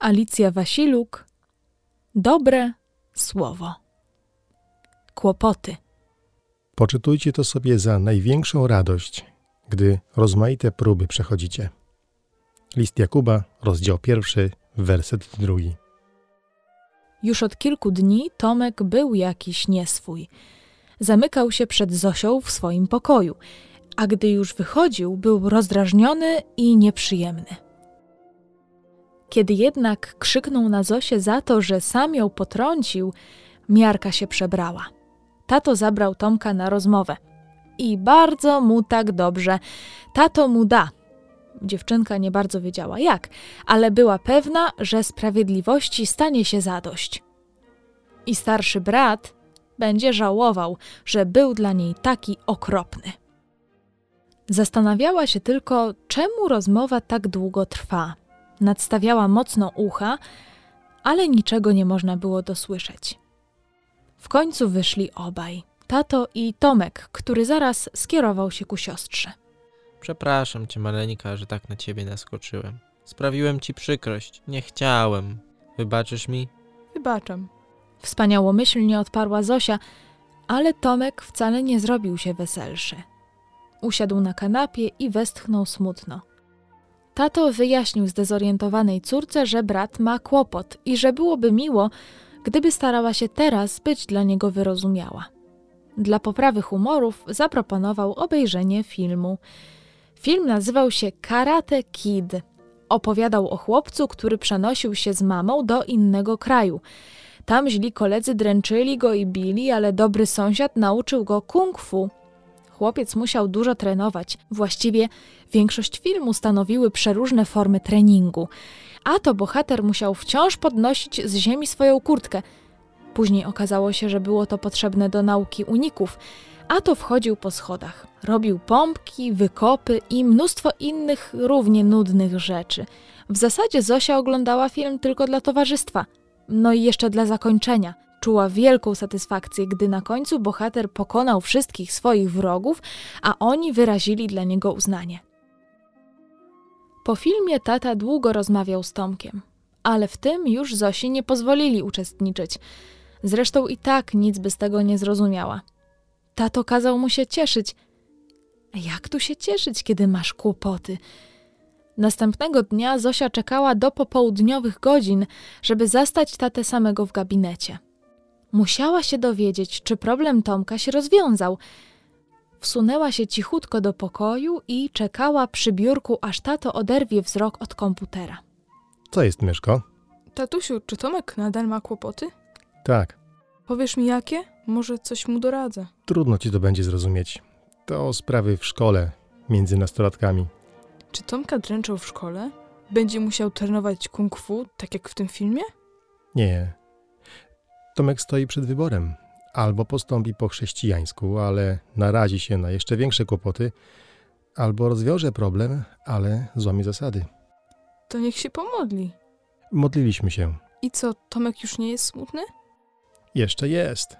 Alicja Wasiluk. Dobre słowo. Kłopoty. Poczytujcie to sobie za największą radość, gdy rozmaite próby przechodzicie. List Jakuba, rozdział pierwszy, werset drugi. Już od kilku dni Tomek był jakiś nieswój. Zamykał się przed Zosią w swoim pokoju, a gdy już wychodził, był rozdrażniony i nieprzyjemny. Kiedy jednak krzyknął na Zosię za to, że sam ją potrącił, miarka się przebrała. Tato zabrał Tomka na rozmowę. I bardzo mu tak dobrze. Tato mu da. Dziewczynka nie bardzo wiedziała jak, ale była pewna, że sprawiedliwości stanie się zadość. I starszy brat będzie żałował, że był dla niej taki okropny. Zastanawiała się tylko, czemu rozmowa tak długo trwa. Nadstawiała mocno ucha, ale niczego nie można było dosłyszeć. W końcu wyszli obaj, tato i Tomek, który zaraz skierował się ku siostrze. Przepraszam cię, maleńka, że tak na ciebie naskoczyłem. Sprawiłem ci przykrość. Nie chciałem. Wybaczysz mi? Wybaczam. Wspaniałomyślnie odparła Zosia, ale Tomek wcale nie zrobił się weselszy. Usiadł na kanapie i westchnął smutno. Tato wyjaśnił zdezorientowanej córce, że brat ma kłopot i że byłoby miło, gdyby starała się teraz być dla niego wyrozumiała. Dla poprawy humorów zaproponował obejrzenie filmu. Film nazywał się Karate Kid. Opowiadał o chłopcu, który przenosił się z mamą do innego kraju. Tam źli koledzy dręczyli go i bili, ale dobry sąsiad nauczył go kung fu. Chłopiec musiał dużo trenować. Właściwie większość filmu stanowiły przeróżne formy treningu. A to bohater musiał wciąż podnosić z ziemi swoją kurtkę. Później okazało się, że było to potrzebne do nauki uników, a to wchodził po schodach. Robił pompki, wykopy i mnóstwo innych równie nudnych rzeczy. W zasadzie Zosia oglądała film tylko dla towarzystwa. No i jeszcze dla zakończenia. Czuła wielką satysfakcję, gdy na końcu bohater pokonał wszystkich swoich wrogów, a oni wyrazili dla niego uznanie. Po filmie tata długo rozmawiał z Tomkiem, ale w tym już Zosi nie pozwolili uczestniczyć. Zresztą i tak nic by z tego nie zrozumiała. Tato kazał mu się cieszyć. Jak tu się cieszyć, kiedy masz kłopoty? Następnego dnia Zosia czekała do popołudniowych godzin, żeby zastać tatę samego w gabinecie. Musiała się dowiedzieć, czy problem Tomka się rozwiązał. Wsunęła się cichutko do pokoju i czekała przy biurku, aż tato oderwie wzrok od komputera. Co jest, Myszko? Tatusiu, czy Tomek nadal ma kłopoty? Tak, Powiesz mi jakie? Może coś mu doradzę. trudno ci to będzie zrozumieć. To sprawy w szkole, między nastolatkami. Czy Tomka dręczą w szkole? Będzie musiał trenować kung fu, tak jak w tym filmie? Nie. Tomek stoi przed wyborem. Albo postąpi po chrześcijańsku, ale narazi się na jeszcze większe kłopoty, albo rozwiąże problem, ale złamie zasady. To niech się pomodli. Modliliśmy się. I co, Tomek już nie jest smutny? Jeszcze jest.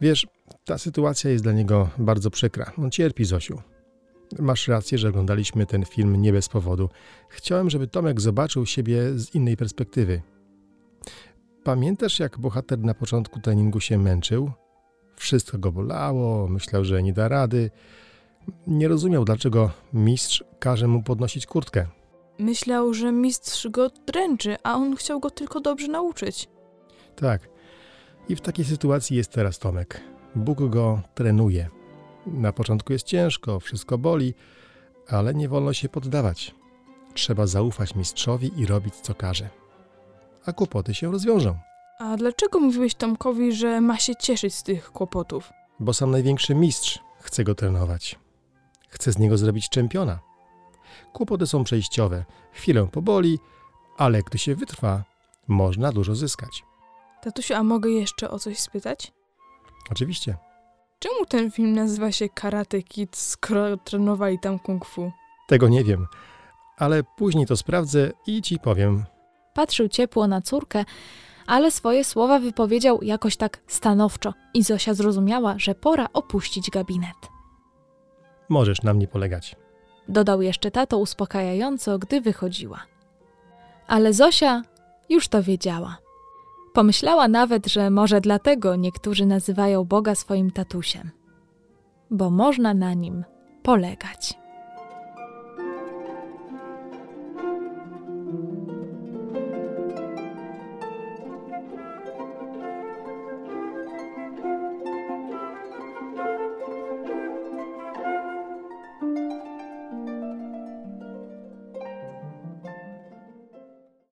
Wiesz, ta sytuacja jest dla niego bardzo przykra. On cierpi, Zosiu. Masz rację, że oglądaliśmy ten film nie bez powodu. Chciałem, żeby Tomek zobaczył siebie z innej perspektywy. Pamiętasz, jak bohater na początku treningu się męczył? Wszystko go bolało, myślał, że nie da rady. Nie rozumiał, dlaczego mistrz każe mu podnosić kurtkę. Myślał, że mistrz go dręczy, a on chciał go tylko dobrze nauczyć. Tak. I w takiej sytuacji jest teraz Tomek. Bóg go trenuje. Na początku jest ciężko, wszystko boli, ale nie wolno się poddawać. Trzeba zaufać mistrzowi i robić co każe. A kłopoty się rozwiążą, A dlaczego mówiłeś Tomkowi, że ma się cieszyć z tych kłopotów? bo sam największy mistrz chce go trenować. Chce z niego zrobić czempiona. Kłopoty są przejściowe. Chwilę poboli, ale gdy się wytrwa, można dużo zyskać. Tatusiu, a mogę jeszcze o coś spytać? Oczywiście. Czemu ten film nazywa się Karate Kid, skoro trenowali tam kung fu? Tego nie wiem, ale później to sprawdzę i ci powiem. Patrzył ciepło na córkę, ale swoje słowa wypowiedział jakoś tak stanowczo i Zosia zrozumiała, że pora opuścić gabinet. Możesz na mnie polegać. Dodał jeszcze tato uspokajająco, gdy wychodziła. Ale Zosia Już to wiedziała. Pomyślała nawet, że może dlatego niektórzy nazywają Boga swoim tatusiem, bo można na nim polegać.